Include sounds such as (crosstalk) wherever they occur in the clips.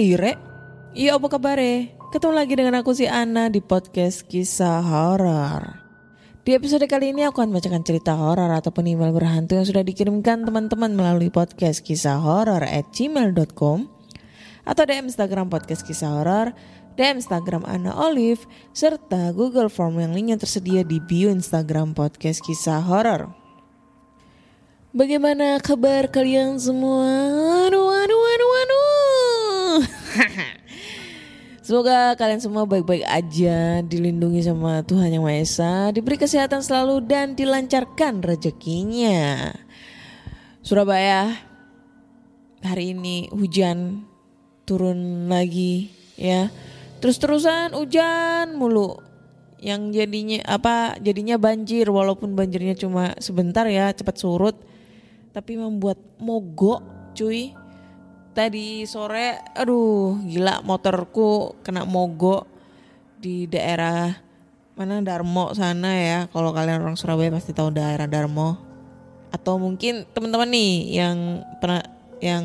Hai Re, iya apa kabar Ketemu lagi dengan aku si Ana di podcast kisah horor. Di episode kali ini aku akan bacakan cerita horor ataupun email berhantu yang sudah dikirimkan teman-teman melalui podcast kisah horor at gmail.com atau DM Instagram podcast kisah horor, DM Instagram Ana Olive, serta Google Form yang linknya tersedia di bio Instagram podcast kisah horor. Bagaimana kabar kalian semua? Aduh, aduh, aduh, aduh. Semoga kalian semua baik-baik aja, dilindungi sama Tuhan Yang Maha Esa, diberi kesehatan selalu dan dilancarkan rezekinya. Surabaya, hari ini hujan turun lagi ya. Terus-terusan hujan mulu. Yang jadinya apa? Jadinya banjir walaupun banjirnya cuma sebentar ya, cepat surut. Tapi membuat mogok, cuy tadi sore aduh gila motorku kena mogok di daerah mana Darmo sana ya. Kalau kalian orang Surabaya pasti tahu daerah Darmo. Atau mungkin teman-teman nih yang pernah yang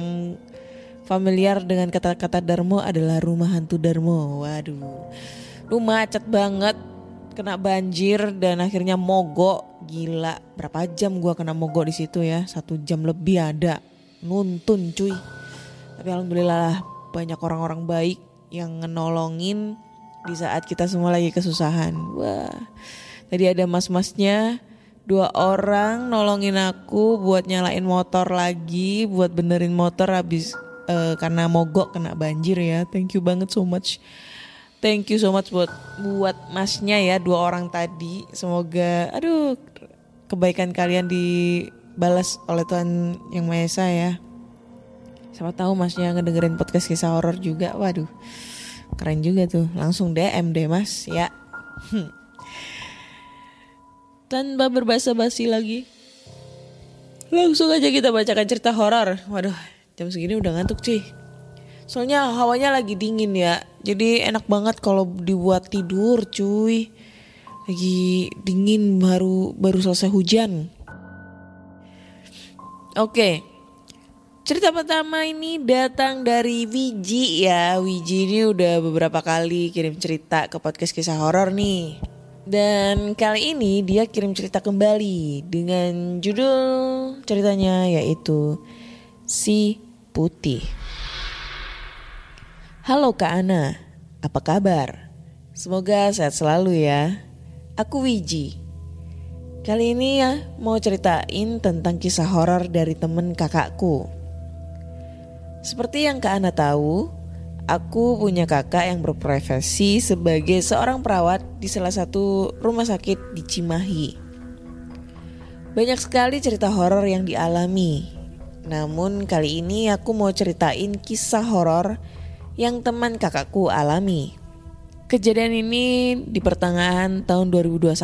familiar dengan kata-kata Darmo adalah rumah hantu Darmo. Waduh lu macet banget kena banjir dan akhirnya mogok. Gila berapa jam gua kena mogok di situ ya? Satu jam lebih ada. Nuntun cuy tapi alhamdulillah banyak orang-orang baik yang ngenolongin di saat kita semua lagi kesusahan. Wah, tadi ada mas-masnya dua orang nolongin aku buat nyalain motor lagi, buat benerin motor habis eh, karena mogok kena banjir ya. Thank you banget so much. Thank you so much buat buat masnya ya dua orang tadi. Semoga aduh kebaikan kalian dibalas oleh Tuhan yang Maha Esa ya. Siapa tahu masnya ngedengerin podcast kisah horor juga. Waduh. Keren juga tuh. Langsung DM deh Mas ya. Hmm. Tanpa berbahasa basi lagi. Langsung aja kita bacakan cerita horor. Waduh, jam segini udah ngantuk sih. Soalnya hawanya lagi dingin ya. Jadi enak banget kalau dibuat tidur, cuy. Lagi dingin baru baru selesai hujan. Oke. Cerita pertama ini datang dari Wiji ya. Wiji ini udah beberapa kali kirim cerita ke podcast kisah horor nih. Dan kali ini dia kirim cerita kembali dengan judul ceritanya yaitu Si Putih. Halo Kak Ana, apa kabar? Semoga sehat selalu ya. Aku Wiji. Kali ini ya mau ceritain tentang kisah horor dari temen kakakku. Seperti yang Kak Ana tahu, aku punya kakak yang berprofesi sebagai seorang perawat di salah satu rumah sakit di Cimahi. Banyak sekali cerita horor yang dialami. Namun kali ini aku mau ceritain kisah horor yang teman kakakku alami. Kejadian ini di pertengahan tahun 2021.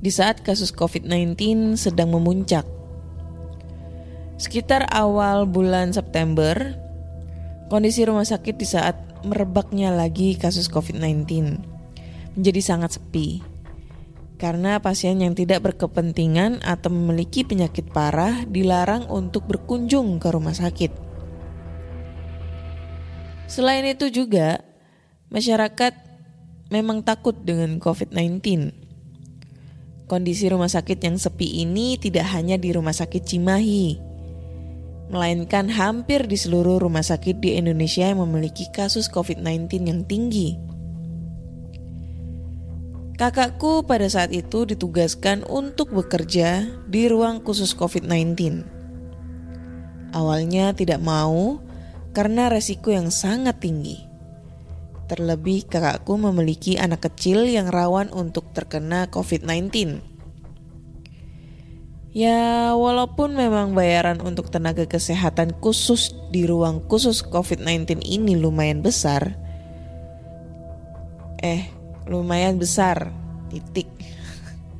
Di saat kasus COVID-19 sedang memuncak. Sekitar awal bulan September, kondisi rumah sakit di saat merebaknya lagi kasus COVID-19 menjadi sangat sepi. Karena pasien yang tidak berkepentingan atau memiliki penyakit parah dilarang untuk berkunjung ke rumah sakit. Selain itu juga, masyarakat memang takut dengan COVID-19. Kondisi rumah sakit yang sepi ini tidak hanya di rumah sakit Cimahi, melainkan hampir di seluruh rumah sakit di Indonesia yang memiliki kasus COVID-19 yang tinggi. Kakakku pada saat itu ditugaskan untuk bekerja di ruang khusus COVID-19. Awalnya tidak mau karena resiko yang sangat tinggi. Terlebih kakakku memiliki anak kecil yang rawan untuk terkena COVID-19. Ya, walaupun memang bayaran untuk tenaga kesehatan khusus di ruang khusus COVID-19 ini lumayan besar, eh, lumayan besar, titik.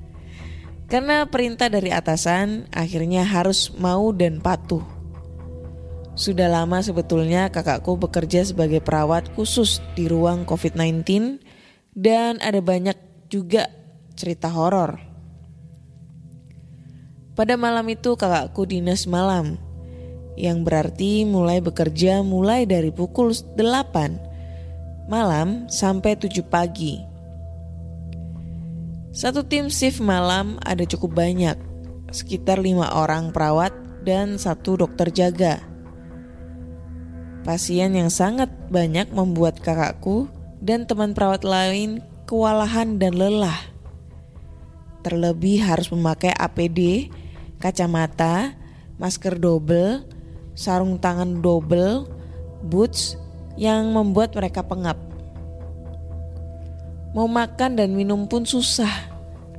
(laughs) Karena perintah dari atasan, akhirnya harus mau dan patuh. Sudah lama sebetulnya kakakku bekerja sebagai perawat khusus di ruang COVID-19 dan ada banyak juga cerita horor. Pada malam itu kakakku dinas malam, yang berarti mulai bekerja mulai dari pukul 8 malam sampai 7 pagi. Satu tim shift malam ada cukup banyak, sekitar lima orang perawat dan satu dokter jaga. Pasien yang sangat banyak membuat kakakku dan teman perawat lain kewalahan dan lelah. Terlebih harus memakai APD, kacamata, masker double, sarung tangan double, boots yang membuat mereka pengap. Mau makan dan minum pun susah,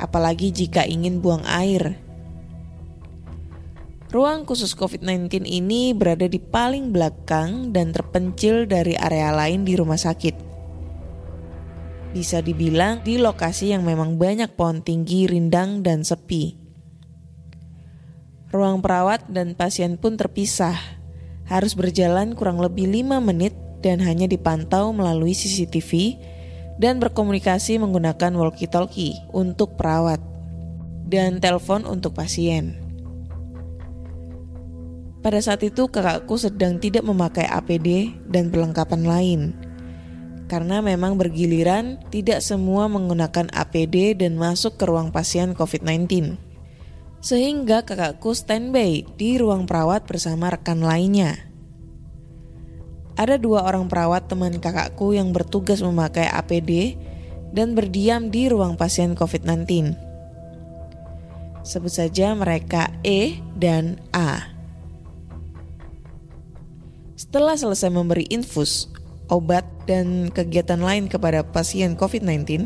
apalagi jika ingin buang air. Ruang khusus COVID-19 ini berada di paling belakang dan terpencil dari area lain di rumah sakit. Bisa dibilang di lokasi yang memang banyak pohon tinggi, rindang, dan sepi. Ruang perawat dan pasien pun terpisah. Harus berjalan kurang lebih 5 menit dan hanya dipantau melalui CCTV dan berkomunikasi menggunakan walkie-talkie untuk perawat dan telepon untuk pasien. Pada saat itu kakakku sedang tidak memakai APD dan perlengkapan lain. Karena memang bergiliran tidak semua menggunakan APD dan masuk ke ruang pasien COVID-19. Sehingga kakakku standby di ruang perawat bersama rekan lainnya. Ada dua orang perawat teman kakakku yang bertugas memakai APD dan berdiam di ruang pasien COVID-19. Sebut saja mereka E dan A. Setelah selesai memberi infus, obat, dan kegiatan lain kepada pasien COVID-19,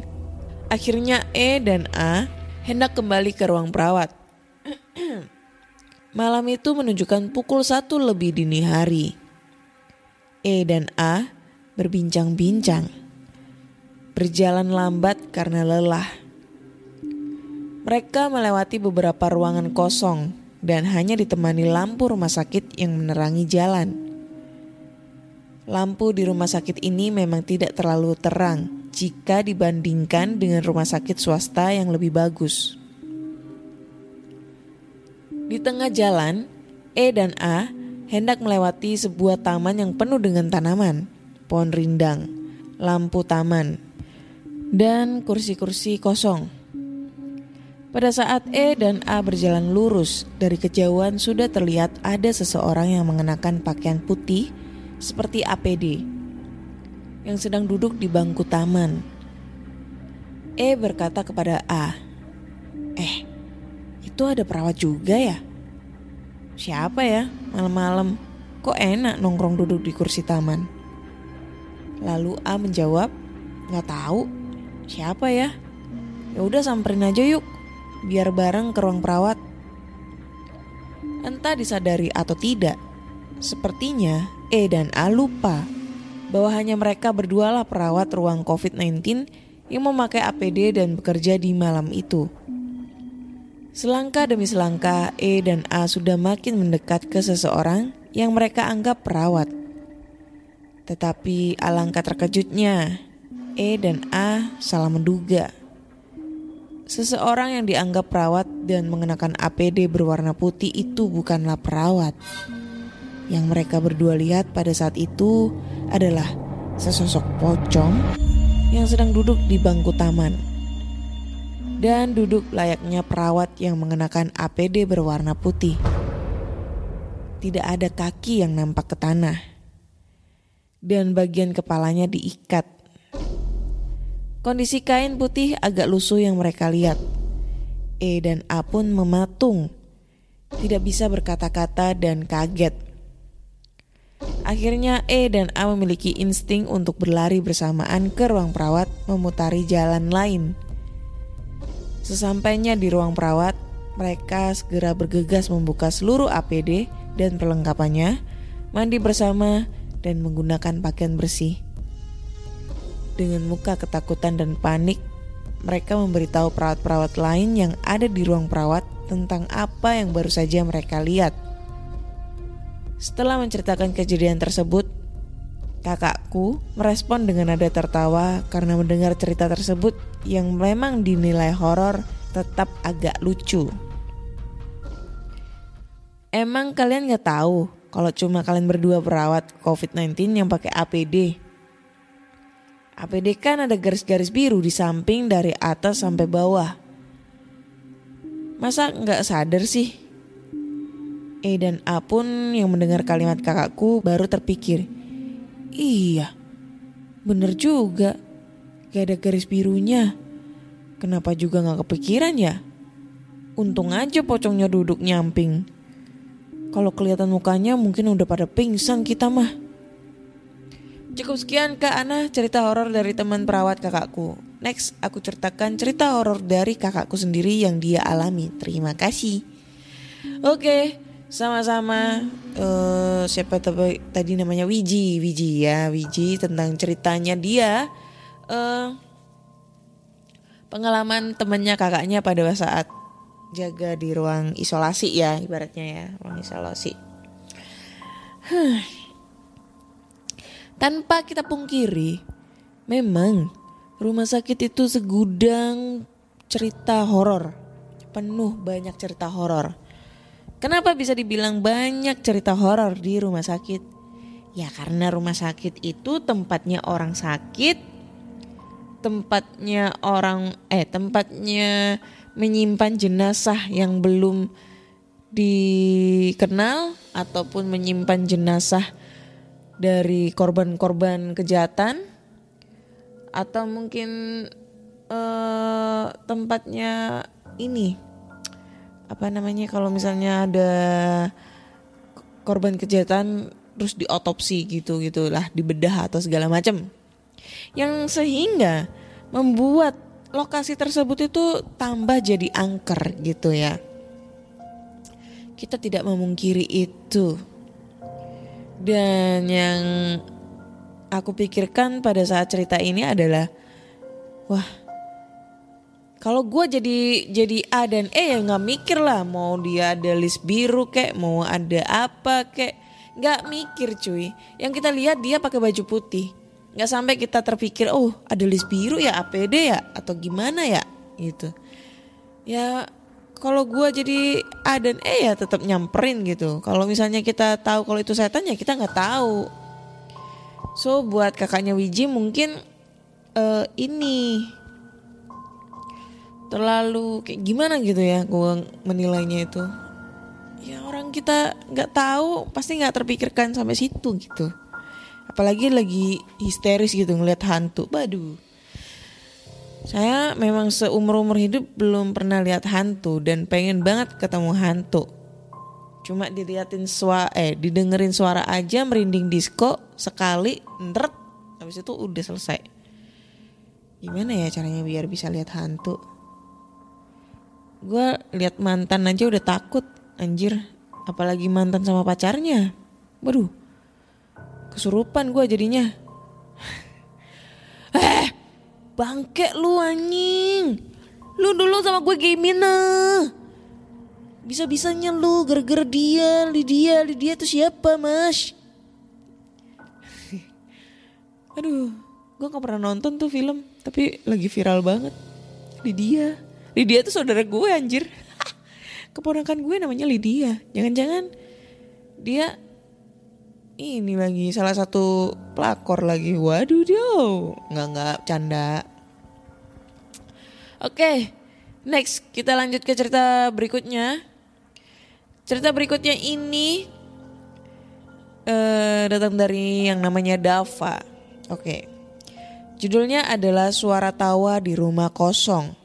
akhirnya E dan A hendak kembali ke ruang perawat. (clears throat) Malam itu menunjukkan pukul satu lebih dini hari. E dan A berbincang-bincang. Berjalan lambat karena lelah. Mereka melewati beberapa ruangan kosong dan hanya ditemani lampu rumah sakit yang menerangi jalan. Lampu di rumah sakit ini memang tidak terlalu terang jika dibandingkan dengan rumah sakit swasta yang lebih bagus. Di tengah jalan, E dan A hendak melewati sebuah taman yang penuh dengan tanaman, pohon rindang, lampu taman, dan kursi-kursi kosong. Pada saat E dan A berjalan lurus, dari kejauhan sudah terlihat ada seseorang yang mengenakan pakaian putih seperti APD yang sedang duduk di bangku taman. E berkata kepada A, "Eh, itu ada perawat juga ya?" Siapa ya malam-malam kok enak nongkrong duduk di kursi taman? Lalu A menjawab, nggak tahu. Siapa ya? Ya udah samperin aja yuk, biar bareng ke ruang perawat. Entah disadari atau tidak, sepertinya E dan A lupa bahwa hanya mereka berdua lah perawat ruang COVID-19 yang memakai APD dan bekerja di malam itu. Selangkah demi selangkah, E dan A sudah makin mendekat ke seseorang yang mereka anggap perawat. Tetapi alangkah terkejutnya, E dan A salah menduga. Seseorang yang dianggap perawat dan mengenakan APD berwarna putih itu bukanlah perawat. Yang mereka berdua lihat pada saat itu adalah sesosok pocong yang sedang duduk di bangku taman dan duduk layaknya perawat yang mengenakan APD berwarna putih. Tidak ada kaki yang nampak ke tanah, dan bagian kepalanya diikat. Kondisi kain putih agak lusuh yang mereka lihat. E dan A pun mematung. Tidak bisa berkata-kata dan kaget. Akhirnya E dan A memiliki insting untuk berlari bersamaan ke ruang perawat memutari jalan lain. Sesampainya di ruang perawat, mereka segera bergegas membuka seluruh APD dan perlengkapannya, mandi bersama, dan menggunakan pakaian bersih. Dengan muka ketakutan dan panik, mereka memberitahu perawat-perawat lain yang ada di ruang perawat tentang apa yang baru saja mereka lihat. Setelah menceritakan kejadian tersebut, kakakku merespon dengan nada tertawa karena mendengar cerita tersebut yang memang dinilai horor tetap agak lucu. Emang kalian nggak tahu kalau cuma kalian berdua perawat COVID-19 yang pakai APD? APD kan ada garis-garis biru di samping dari atas sampai bawah. Masa nggak sadar sih? E dan A pun yang mendengar kalimat kakakku baru terpikir. Iya, bener juga. Gak ada garis birunya. Kenapa juga gak kepikiran ya? Untung aja pocongnya duduk nyamping. Kalau kelihatan mukanya mungkin udah pada pingsan kita mah. Cukup sekian Kak Ana cerita horor dari teman perawat kakakku. Next, aku ceritakan cerita horor dari kakakku sendiri yang dia alami. Terima kasih. Oke, sama-sama. eh siapa tadi, namanya Wiji, Wiji ya, Wiji tentang ceritanya dia. eh pengalaman temannya kakaknya pada saat jaga di ruang isolasi ya, ibaratnya ya, ruang isolasi. Huh. Tanpa kita pungkiri, memang rumah sakit itu segudang cerita horor. Penuh banyak cerita horor. Kenapa bisa dibilang banyak cerita horor di rumah sakit? Ya karena rumah sakit itu tempatnya orang sakit, tempatnya orang eh tempatnya menyimpan jenazah yang belum dikenal ataupun menyimpan jenazah dari korban-korban kejahatan atau mungkin eh, tempatnya ini apa namanya kalau misalnya ada korban kejahatan terus diotopsi gitu gitulah dibedah atau segala macam yang sehingga membuat lokasi tersebut itu tambah jadi angker gitu ya. Kita tidak memungkiri itu. Dan yang aku pikirkan pada saat cerita ini adalah wah kalau gue jadi jadi A dan E ya nggak mikir lah mau dia ada list biru kek mau ada apa kek. Nggak mikir cuy. Yang kita lihat dia pakai baju putih. Nggak sampai kita terpikir oh ada list biru ya APD ya atau gimana ya? Gitu. Ya kalau gue jadi A dan E ya tetap nyamperin gitu. Kalau misalnya kita tahu kalau itu setan ya kita nggak tahu. So buat kakaknya Wiji mungkin eh, ini terlalu kayak gimana gitu ya gue menilainya itu. Ya orang kita nggak tahu pasti nggak terpikirkan sampai situ gitu. Apalagi lagi histeris gitu ngeliat hantu. Baduh. Saya memang seumur umur hidup belum pernah lihat hantu dan pengen banget ketemu hantu. Cuma diliatin suara eh didengerin suara aja merinding disco sekali ndret habis itu udah selesai. Gimana ya caranya biar bisa lihat hantu gue lihat mantan aja udah takut anjir. Apalagi mantan sama pacarnya. Waduh kesurupan gue jadinya. (laughs) Eh bangke lu anjing. Lu dulu sama gue gimana bisa-bisanya lu gara-gara dia Lydia. Lydia tuh siapa mas? (laughs) Aduh gue gak pernah nonton tuh film tapi lagi viral banget. Lydia Lydia tuh saudara gue anjir. Keponakan gue namanya Lydia. Jangan-jangan dia ini lagi salah satu pelakor lagi. Waduh dia. Nggak nggak canda. Oke, next kita lanjut ke cerita berikutnya. Cerita berikutnya ini eh datang dari yang namanya Dava. Oke. Judulnya adalah Suara Tawa di Rumah Kosong.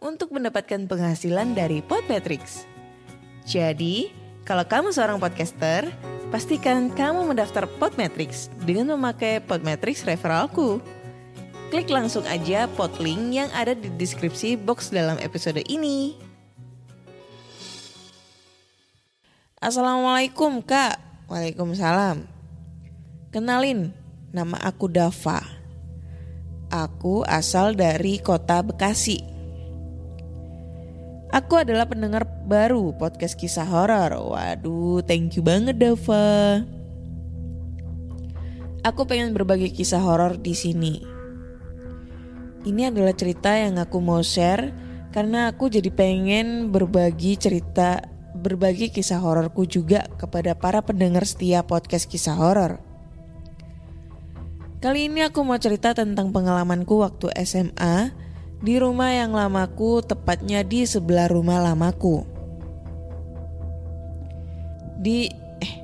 untuk mendapatkan penghasilan dari Podmetrics. Jadi, kalau kamu seorang podcaster, pastikan kamu mendaftar Podmetrics dengan memakai Podmetrics referralku. Klik langsung aja podlink yang ada di deskripsi box dalam episode ini. Assalamualaikum kak Waalaikumsalam Kenalin, nama aku Dava Aku asal dari kota Bekasi Aku adalah pendengar baru podcast kisah horor. Waduh, thank you banget Dava. Aku pengen berbagi kisah horor di sini. Ini adalah cerita yang aku mau share karena aku jadi pengen berbagi cerita, berbagi kisah hororku juga kepada para pendengar setia podcast kisah horor. Kali ini aku mau cerita tentang pengalamanku waktu SMA di rumah yang lamaku, tepatnya di sebelah rumah lamaku. Di eh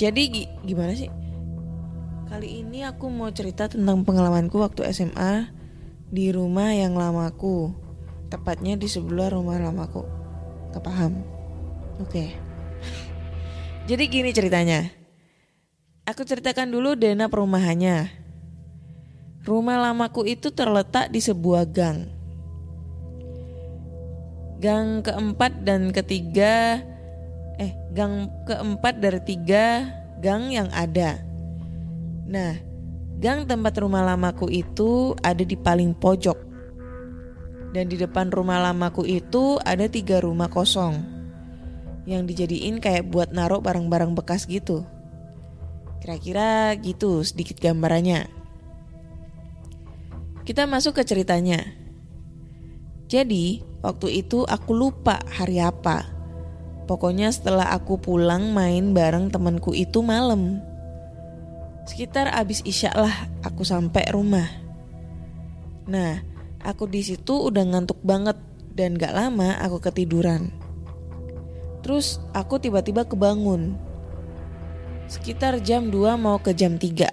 jadi gi- gimana sih? Kali ini aku mau cerita tentang pengalamanku waktu SMA di rumah yang lamaku, tepatnya di sebelah rumah lamaku. Gak paham? Oke. (laughs) Jadi gini ceritanya. Aku ceritakan dulu dana perumahannya. Rumah lamaku itu terletak di sebuah gang. Gang keempat dan ketiga, eh, gang keempat dari tiga gang yang ada. Nah, gang tempat rumah lamaku itu ada di paling pojok. Dan di depan rumah lamaku itu ada tiga rumah kosong yang dijadiin kayak buat naruh barang-barang bekas gitu. Kira-kira gitu sedikit gambarannya. Kita masuk ke ceritanya. Jadi, waktu itu aku lupa hari apa. Pokoknya setelah aku pulang main bareng temanku itu malam. Sekitar abis isya lah aku sampai rumah. Nah, aku di situ udah ngantuk banget dan gak lama aku ketiduran. Terus aku tiba-tiba kebangun. Sekitar jam 2 mau ke jam 3.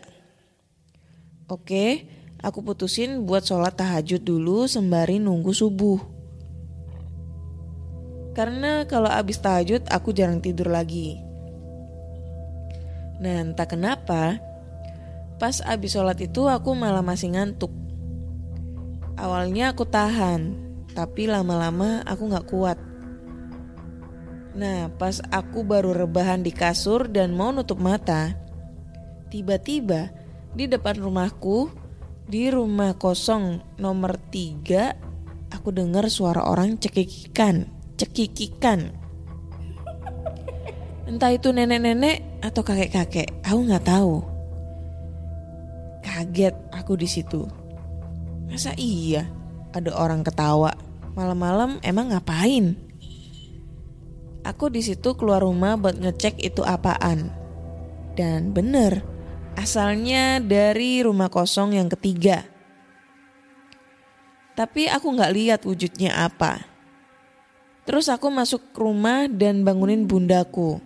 Oke, aku putusin buat sholat tahajud dulu sembari nunggu subuh. Karena kalau abis tahajud aku jarang tidur lagi. Nah entah kenapa, pas abis sholat itu aku malah masih ngantuk. Awalnya aku tahan, tapi lama-lama aku gak kuat. Nah pas aku baru rebahan di kasur dan mau nutup mata, tiba-tiba di depan rumahku di rumah kosong nomor 3 aku dengar suara orang cekikikan, cekikikan. Entah itu nenek-nenek atau kakek-kakek, aku nggak tahu. Kaget aku di situ. Masa iya ada orang ketawa malam-malam emang ngapain? Aku di situ keluar rumah buat ngecek itu apaan. Dan bener, asalnya dari rumah kosong yang ketiga. Tapi aku nggak lihat wujudnya apa. Terus aku masuk rumah dan bangunin bundaku.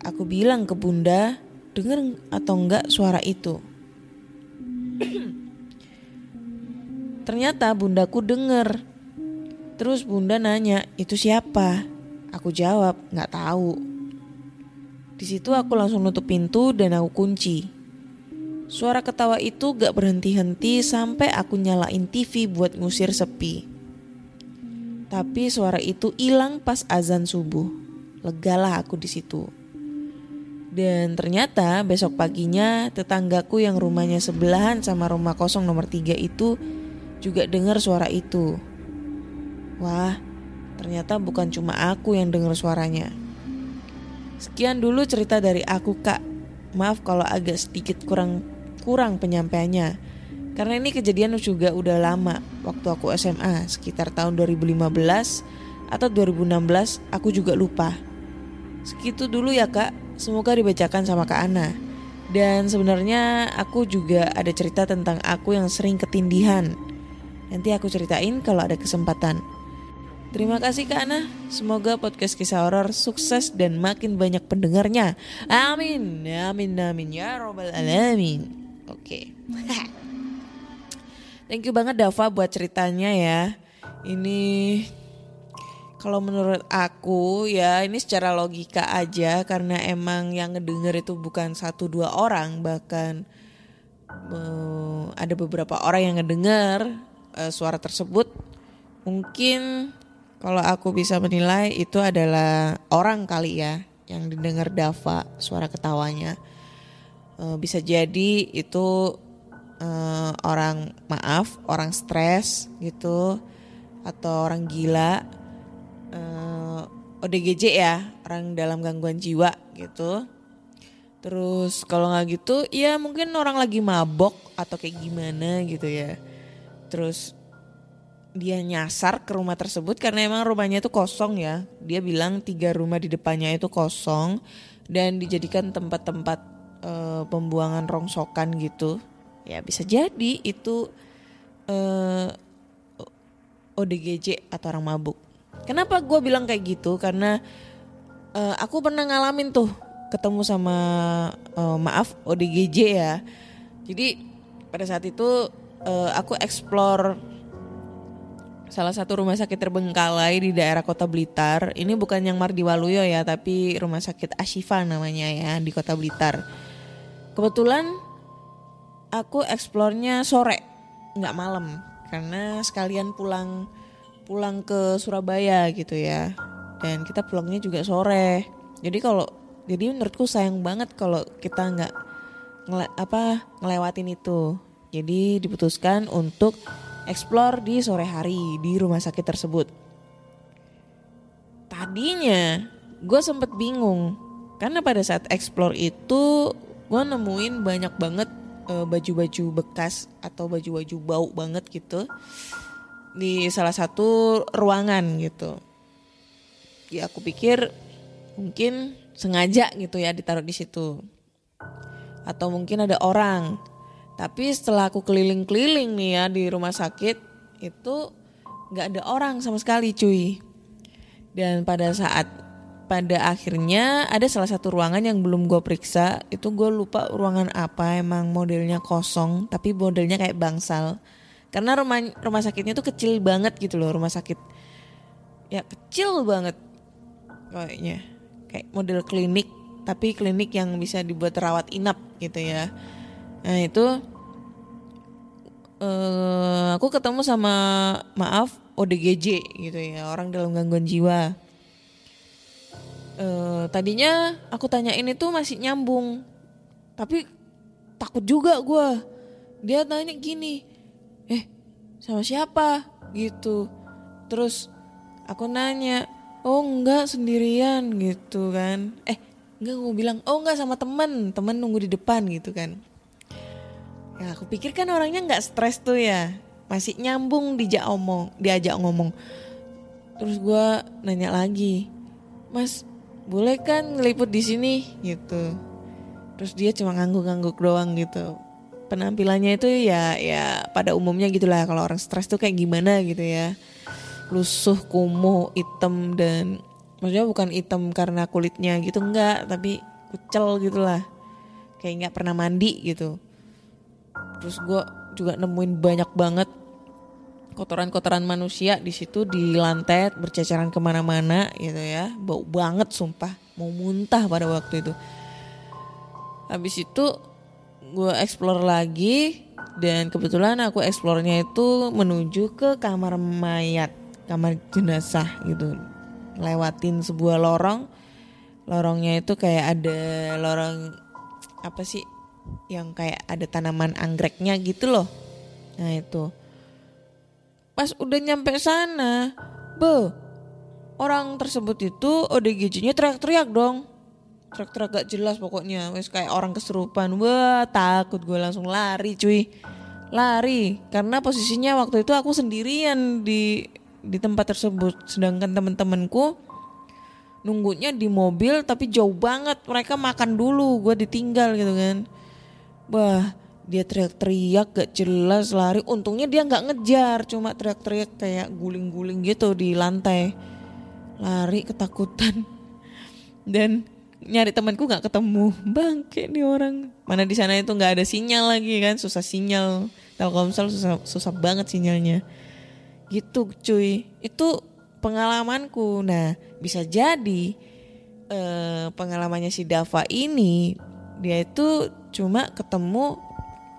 Aku bilang ke bunda, denger atau enggak suara itu. (clears throat) Ternyata bundaku denger. Terus bunda nanya, itu siapa? Aku jawab, nggak tahu. Di situ aku langsung nutup pintu dan aku kunci. Suara ketawa itu gak berhenti-henti sampai aku nyalain TV buat ngusir sepi. Tapi suara itu hilang pas azan subuh. Legalah aku di situ. Dan ternyata besok paginya tetanggaku yang rumahnya sebelahan sama rumah kosong nomor 3 itu juga dengar suara itu. Wah, ternyata bukan cuma aku yang dengar suaranya. Sekian dulu cerita dari aku kak. Maaf kalau agak sedikit kurang kurang penyampaiannya. Karena ini kejadian juga udah lama waktu aku SMA sekitar tahun 2015 atau 2016 aku juga lupa. Segitu dulu ya kak. Semoga dibacakan sama Kak Ana. Dan sebenarnya aku juga ada cerita tentang aku yang sering ketindihan. Nanti aku ceritain kalau ada kesempatan. Terima kasih Kak Ana. Semoga podcast kisah horor sukses dan makin banyak pendengarnya. Amin. Amin amin ya robbal alamin. Oke. (laughs) Thank you banget Dava buat ceritanya ya. Ini kalau menurut aku ya ini secara logika aja karena emang yang ngedenger itu bukan satu dua orang bahkan uh, ada beberapa orang yang ngedenger uh, suara tersebut mungkin kalau aku bisa menilai itu adalah orang kali ya yang didengar Dava suara ketawanya uh, bisa jadi itu uh, orang maaf orang stres gitu atau orang gila uh, ODGJ ya orang dalam gangguan jiwa gitu. Terus kalau nggak gitu ya mungkin orang lagi mabok atau kayak gimana gitu ya. Terus dia nyasar ke rumah tersebut karena emang rumahnya itu kosong ya. Dia bilang tiga rumah di depannya itu kosong dan dijadikan tempat-tempat uh, pembuangan rongsokan gitu ya bisa jadi itu uh, ODGJ atau orang mabuk Kenapa gue bilang kayak gitu? Karena uh, aku pernah ngalamin tuh ketemu sama uh, maaf ODGJ ya. Jadi pada saat itu uh, aku explore salah satu rumah sakit terbengkalai di daerah Kota Blitar. Ini bukan yang Mardiwaluyo ya, tapi rumah sakit Ashifa namanya ya di Kota Blitar. Kebetulan aku eksplornya sore, nggak malam, karena sekalian pulang pulang ke Surabaya gitu ya. Dan kita pulangnya juga sore. Jadi kalau jadi menurutku sayang banget kalau kita nggak ngele, apa ngelewatin itu. Jadi diputuskan untuk explore di sore hari di rumah sakit tersebut. Tadinya gue sempet bingung. Karena pada saat explore itu gue nemuin banyak banget baju-baju bekas atau baju-baju bau banget gitu di salah satu ruangan gitu. Ya aku pikir mungkin sengaja gitu ya ditaruh di situ. Atau mungkin ada orang. Tapi setelah aku keliling-keliling nih ya di rumah sakit itu nggak ada orang sama sekali cuy. Dan pada saat pada akhirnya ada salah satu ruangan yang belum gue periksa. Itu gue lupa ruangan apa emang modelnya kosong tapi modelnya kayak bangsal. Karena rumah rumah sakitnya tuh kecil banget gitu loh rumah sakit. Ya kecil banget kayaknya. Kayak model klinik tapi klinik yang bisa dibuat rawat inap gitu ya. Nah itu uh, aku ketemu sama maaf ODGJ gitu ya orang dalam gangguan jiwa uh, tadinya aku tanyain itu masih nyambung. Tapi takut juga gue dia tanya gini eh sama siapa? Gitu. Terus aku nanya oh enggak sendirian gitu kan. Eh enggak gue bilang oh enggak sama temen. Temen nunggu di depan gitu kan. Ya aku pikir kan orangnya nggak stres tuh ya. Masih nyambung dijak omong diajak ngomong. Terus gue nanya lagi mas boleh kan ngeliput di sini? Gitu. Terus dia cuma ngangguk-ngangguk doang gitu. Penampilannya itu ya ya pada umumnya gitulah kalau orang stres tuh kayak gimana gitu ya. Lusuh kumuh hitam dan maksudnya bukan hitam karena kulitnya gitu enggak. Tapi kucel gitulah kayak nggak pernah mandi gitu. Terus gue juga nemuin banyak banget kotoran-kotoran manusia di situ di lantai berceceran ke mana-mana gitu ya bau banget sumpah mau muntah pada waktu itu habis itu gue explore lagi dan kebetulan aku explore-nya itu menuju ke kamar mayat, kamar jenazah gitu. Lewatin sebuah lorong. Lorongnya itu kayak ada lorong apa sih yang kayak ada tanaman anggreknya gitu loh. Nah, itu. Pas udah nyampe sana, be orang tersebut itu ODGJ-nya teriak-teriak dong. Teriak-teriak gak jelas pokoknya. Wes kayak orang keserupan wah takut gue langsung lari cuy. Lari karena posisinya waktu itu aku sendirian di di tempat tersebut. Sedangkan temen-temenku nunggunya di mobil tapi jauh banget. Mereka makan dulu gue ditinggal gitu kan. Wah dia teriak-teriak gak jelas lari. Untungnya dia nggak ngejar cuma teriak-teriak kayak guling-guling gitu di lantai. Lari ketakutan. (laughs) Dan nyari temanku nggak ketemu. Bangke nih orang. Mana di sana itu nggak ada sinyal lagi kan susah sinyal. Telkomsel susah susah banget sinyalnya. Gitu cuy. Itu pengalamanku. Nah bisa jadi eh, pengalamannya si Dava ini dia itu cuma ketemu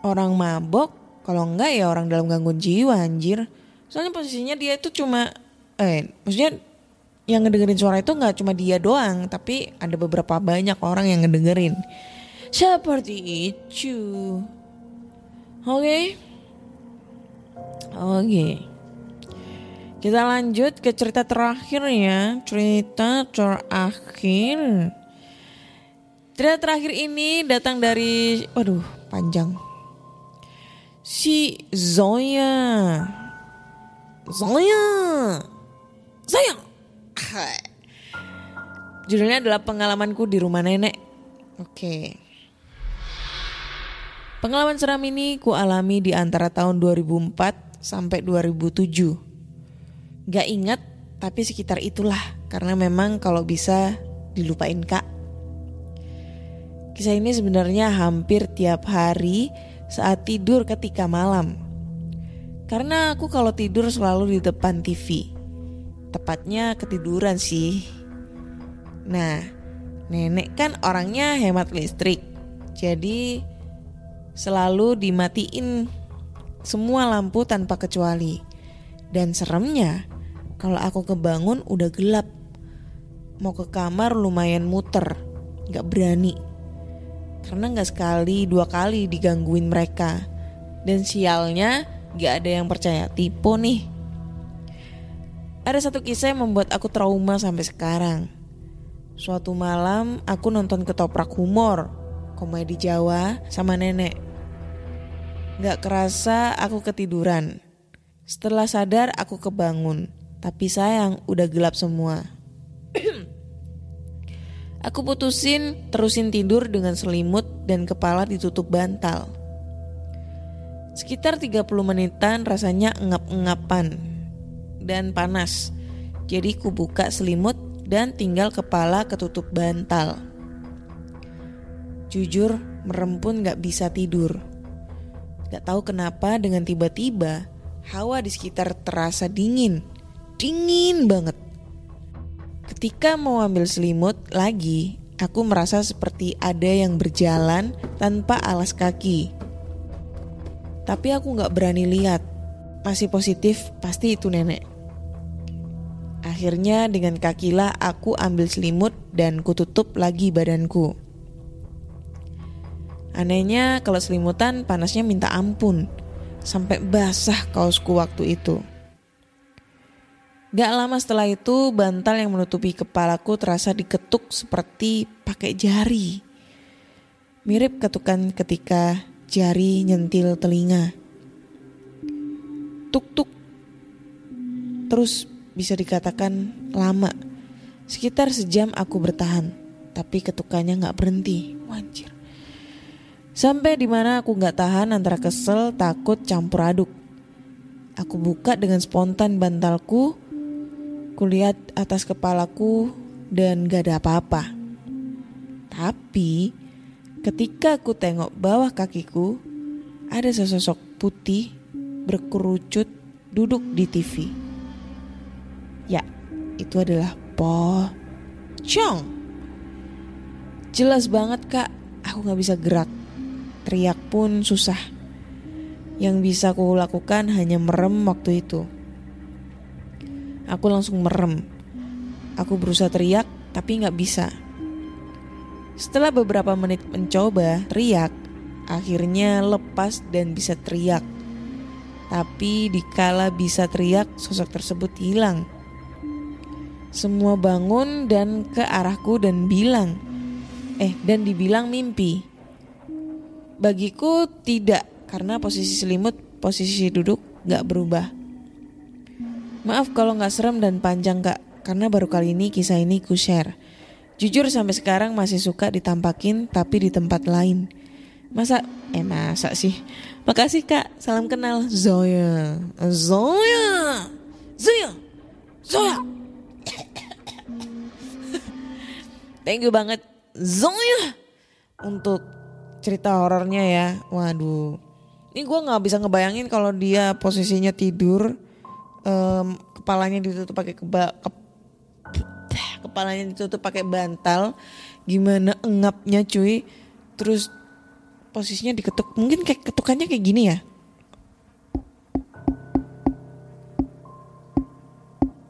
orang mabok kalau enggak ya orang dalam gangguan jiwa anjir soalnya posisinya dia itu cuma eh maksudnya yang ngedengerin suara itu nggak cuma dia doang, tapi ada beberapa banyak orang yang ngedengerin. Seperti itu. Oke. Okay. Oke. Okay. Kita lanjut ke cerita terakhir ya. Cerita terakhir. Cerita terakhir ini datang dari waduh, panjang. Si Zoya. Zoya. Zoya. Judulnya adalah pengalamanku di rumah nenek. Oke. Pengalaman seram ini ku alami di antara tahun 2004 sampai 2007. Gak ingat tapi sekitar itulah karena memang kalau bisa dilupain kak. Kisah ini sebenarnya hampir tiap hari saat tidur ketika malam. Karena aku kalau tidur selalu di depan TV tepatnya ketiduran sih. Nah, nenek kan orangnya hemat listrik. Jadi selalu dimatiin semua lampu tanpa kecuali. Dan seremnya, kalau aku kebangun udah gelap. Mau ke kamar lumayan muter, gak berani. Karena gak sekali dua kali digangguin mereka. Dan sialnya gak ada yang percaya tipe nih. Ada satu kisah yang membuat aku trauma sampai sekarang. Suatu malam aku nonton ketoprak humor, komedi Jawa sama nenek. Gak kerasa aku ketiduran. Setelah sadar aku kebangun, tapi sayang udah gelap semua. Aku putusin terusin tidur dengan selimut dan kepala ditutup bantal. Sekitar 30 menitan rasanya engap-engapan dan panas. Jadi ku buka selimut dan tinggal kepala ketutup bantal. Jujur, merem pun gak bisa tidur. Gak tahu kenapa dengan tiba-tiba hawa di sekitar terasa dingin. Dingin banget. Ketika mau ambil selimut lagi, aku merasa seperti ada yang berjalan tanpa alas kaki. Tapi aku gak berani lihat. Masih positif, pasti itu nenek. Akhirnya dengan kakilah aku ambil selimut dan kututup lagi badanku. Anehnya kalau selimutan panasnya minta ampun. Sampai basah kaosku waktu itu. Gak lama setelah itu bantal yang menutupi kepalaku terasa diketuk seperti pakai jari. Mirip ketukan ketika jari nyentil telinga. Tuk tuk. Terus bisa dikatakan lama. Sekitar sejam aku bertahan, tapi ketukannya nggak berhenti. Wanjir. Sampai di mana aku nggak tahan antara kesel, takut, campur aduk. Aku buka dengan spontan bantalku, kulihat atas kepalaku dan gak ada apa-apa. Tapi ketika aku tengok bawah kakiku, ada sesosok putih berkerucut duduk di TV. Ya, itu adalah pocong. Jelas banget kak, aku gak bisa gerak. teriak pun susah. Yang bisa aku lakukan hanya merem waktu itu. Aku langsung merem. Aku berusaha teriak tapi nggak bisa. Setelah beberapa menit mencoba teriak, akhirnya lepas dan bisa teriak. Tapi dikala bisa teriak, sosok tersebut hilang. Semua bangun dan ke arahku dan bilang, eh dan dibilang mimpi. Bagiku tidak, karena posisi selimut, posisi duduk gak berubah. Maaf kalau gak serem dan panjang kak, karena baru kali ini kisah ini ku share. Jujur sampai sekarang masih suka ditampakin tapi di tempat lain. Masa, eh masa sih? Makasih kak, salam kenal Zoya. Zoya, Zoya, Zoya. Thank you banget Zoya untuk cerita horornya ya. Waduh, ini gue nggak bisa ngebayangin kalau dia posisinya tidur, em, kepalanya ditutup pakai keba, ke- kepalanya ditutup pakai bantal, gimana engapnya cuy, terus posisinya diketuk, mungkin kayak ketukannya kayak gini ya.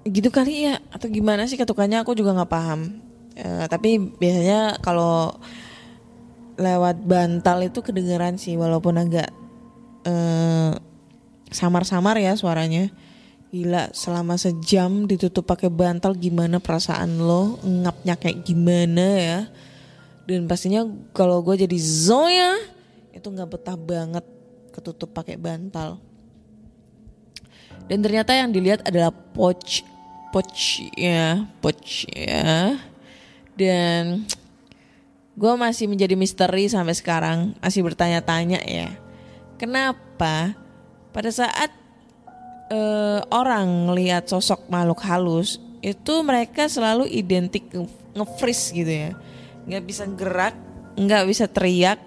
gitu kali ya? Atau gimana sih ketukannya? Aku juga nggak paham. Eh, tapi biasanya kalau lewat bantal itu kedengeran sih walaupun agak eh, samar-samar ya suaranya gila selama sejam ditutup pakai bantal gimana perasaan lo? Ngapnya kayak gimana ya? Dan pastinya kalau gue jadi Zoya itu nggak betah banget ketutup pakai bantal. Dan ternyata yang dilihat adalah poch poch ya poch ya. Dan gue masih menjadi misteri sampai sekarang masih bertanya-tanya ya. Kenapa pada saat eh, orang ngelihat sosok makhluk halus itu mereka selalu identik nge- nge-freeze gitu ya. Nggak bisa gerak nggak bisa teriak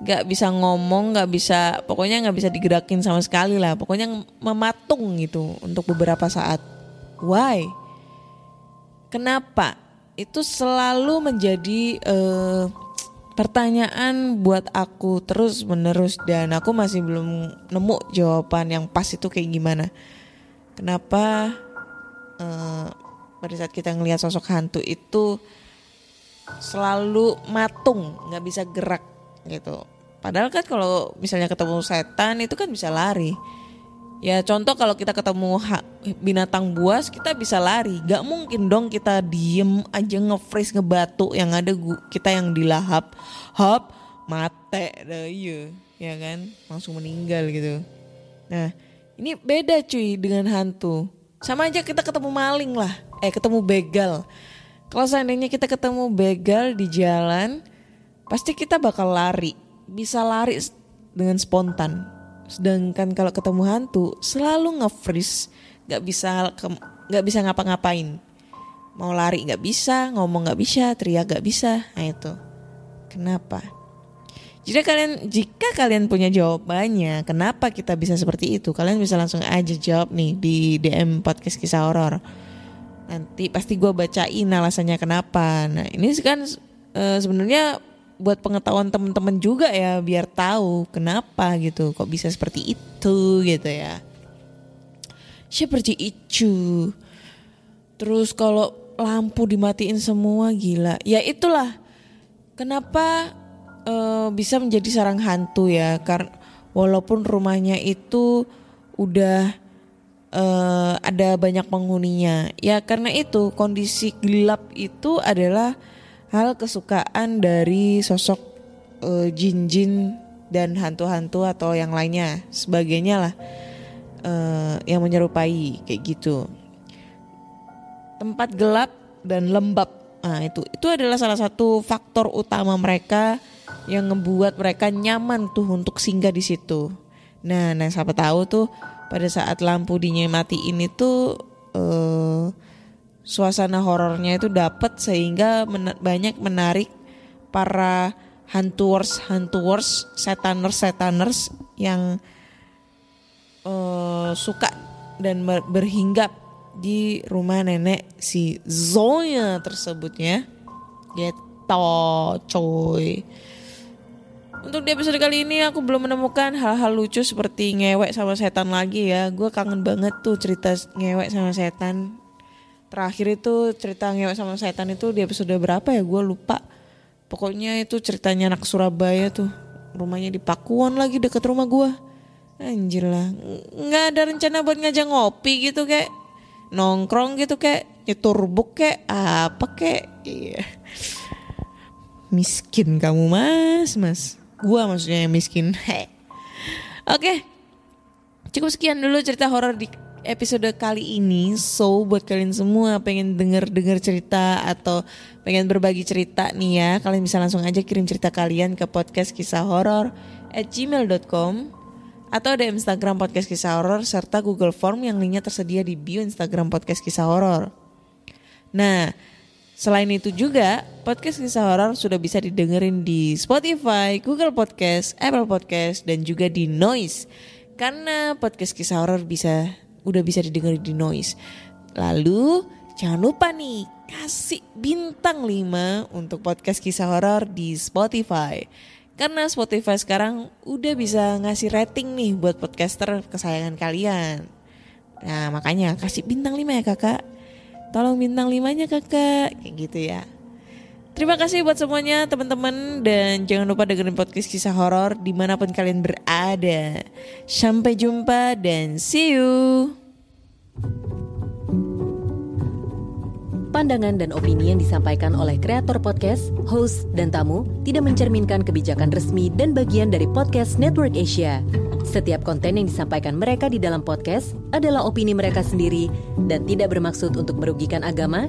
nggak bisa ngomong nggak bisa pokoknya nggak bisa digerakin sama sekali lah. Pokoknya mematung gitu untuk beberapa saat. Why? Kenapa? Itu selalu menjadi eh, pertanyaan buat aku terus menerus dan aku masih belum nemu jawaban yang pas itu kayak gimana. Kenapa eh, pada saat kita ngelihat sosok hantu itu selalu matung nggak bisa gerak gitu. Padahal kan kalau misalnya ketemu setan itu kan bisa lari Ya contoh kalau kita ketemu binatang buas kita bisa lari. Gak mungkin dong kita diem aja nge-freeze ngebatu yang ada kita yang dilahap. Hop, mate dah iya. Ya kan? Langsung meninggal gitu. Nah ini beda cuy dengan hantu. Sama aja kita ketemu maling lah. Eh ketemu begal. Kalau seandainya kita ketemu begal di jalan. Pasti kita bakal lari. Bisa lari dengan spontan. Sedangkan kalau ketemu hantu selalu nge-freeze, nggak bisa nggak bisa ngapa-ngapain. Mau lari nggak bisa, ngomong nggak bisa, teriak nggak bisa. Nah itu kenapa? Jika kalian jika kalian punya jawabannya, kenapa kita bisa seperti itu? Kalian bisa langsung aja jawab nih di DM podcast kisah horor. Nanti pasti gue bacain alasannya kenapa. Nah ini kan eh, sebenarnya buat pengetahuan teman-teman juga ya biar tahu kenapa gitu kok bisa seperti itu gitu ya. Seperti itu terus kalau lampu dimatiin semua gila. Ya itulah kenapa eh, bisa menjadi sarang hantu ya? Karena walaupun rumahnya itu udah eh, ada banyak penghuninya. Ya karena itu kondisi gelap itu adalah hal kesukaan dari sosok eh, jin-jin dan hantu-hantu atau yang lainnya. Sebagainya lah eh, yang menyerupai kayak gitu. Tempat gelap dan lembab. Nah itu itu adalah salah satu faktor utama mereka yang ngebuat mereka nyaman tuh untuk singgah di situ. Nah nah siapa tahu tuh pada saat lampu dinyematiin itu eh suasana horornya itu dapat sehingga men- banyak menarik para hantuers hantuers setaners setaners yang eh, suka dan ber- berhinggap di rumah nenek si Zoya tersebut ya gitu coy Untuk di episode kali ini aku belum menemukan hal-hal lucu seperti ngewek sama setan lagi ya. Gue kangen banget tuh cerita ngewek sama setan. Terakhir itu cerita ngewek sama setan itu di episode berapa ya? Gue lupa. Pokoknya itu ceritanya anak Surabaya tuh. Rumahnya di Pakuan lagi deket rumah gue. Anjir lah. Nggak ada rencana buat ngajak ngopi gitu kayak. Nongkrong gitu kayak. Nyetur buk kayak. Apa kayak. Iya. Miskin kamu mas, mas. Gua maksudnya yang miskin. (laughs) Oke. Cukup sekian dulu cerita horor di episode kali ini. So buat kalian semua pengen denger-denger cerita atau pengen berbagi cerita nih ya, kalian bisa langsung aja kirim cerita kalian ke podcast kisah horor at gmail.com atau ada Instagram podcast kisah horor serta Google Form yang linknya tersedia di bio Instagram podcast kisah horor. Nah, selain itu juga podcast kisah horor sudah bisa didengerin di Spotify, Google Podcast, Apple Podcast dan juga di Noise. Karena podcast kisah horor bisa udah bisa didengerin di Noise. Lalu jangan lupa nih kasih bintang 5 untuk podcast kisah horor di Spotify. Karena Spotify sekarang udah bisa ngasih rating nih buat podcaster kesayangan kalian. Nah makanya kasih bintang 5 ya kakak. Tolong bintang 5 nya kakak. Kayak gitu ya. Terima kasih buat semuanya teman-teman dan jangan lupa dengerin podcast kisah horor di mana pun kalian berada. Sampai jumpa dan see you. Pandangan dan opini yang disampaikan oleh kreator podcast, host, dan tamu tidak mencerminkan kebijakan resmi dan bagian dari podcast Network Asia. Setiap konten yang disampaikan mereka di dalam podcast adalah opini mereka sendiri dan tidak bermaksud untuk merugikan agama,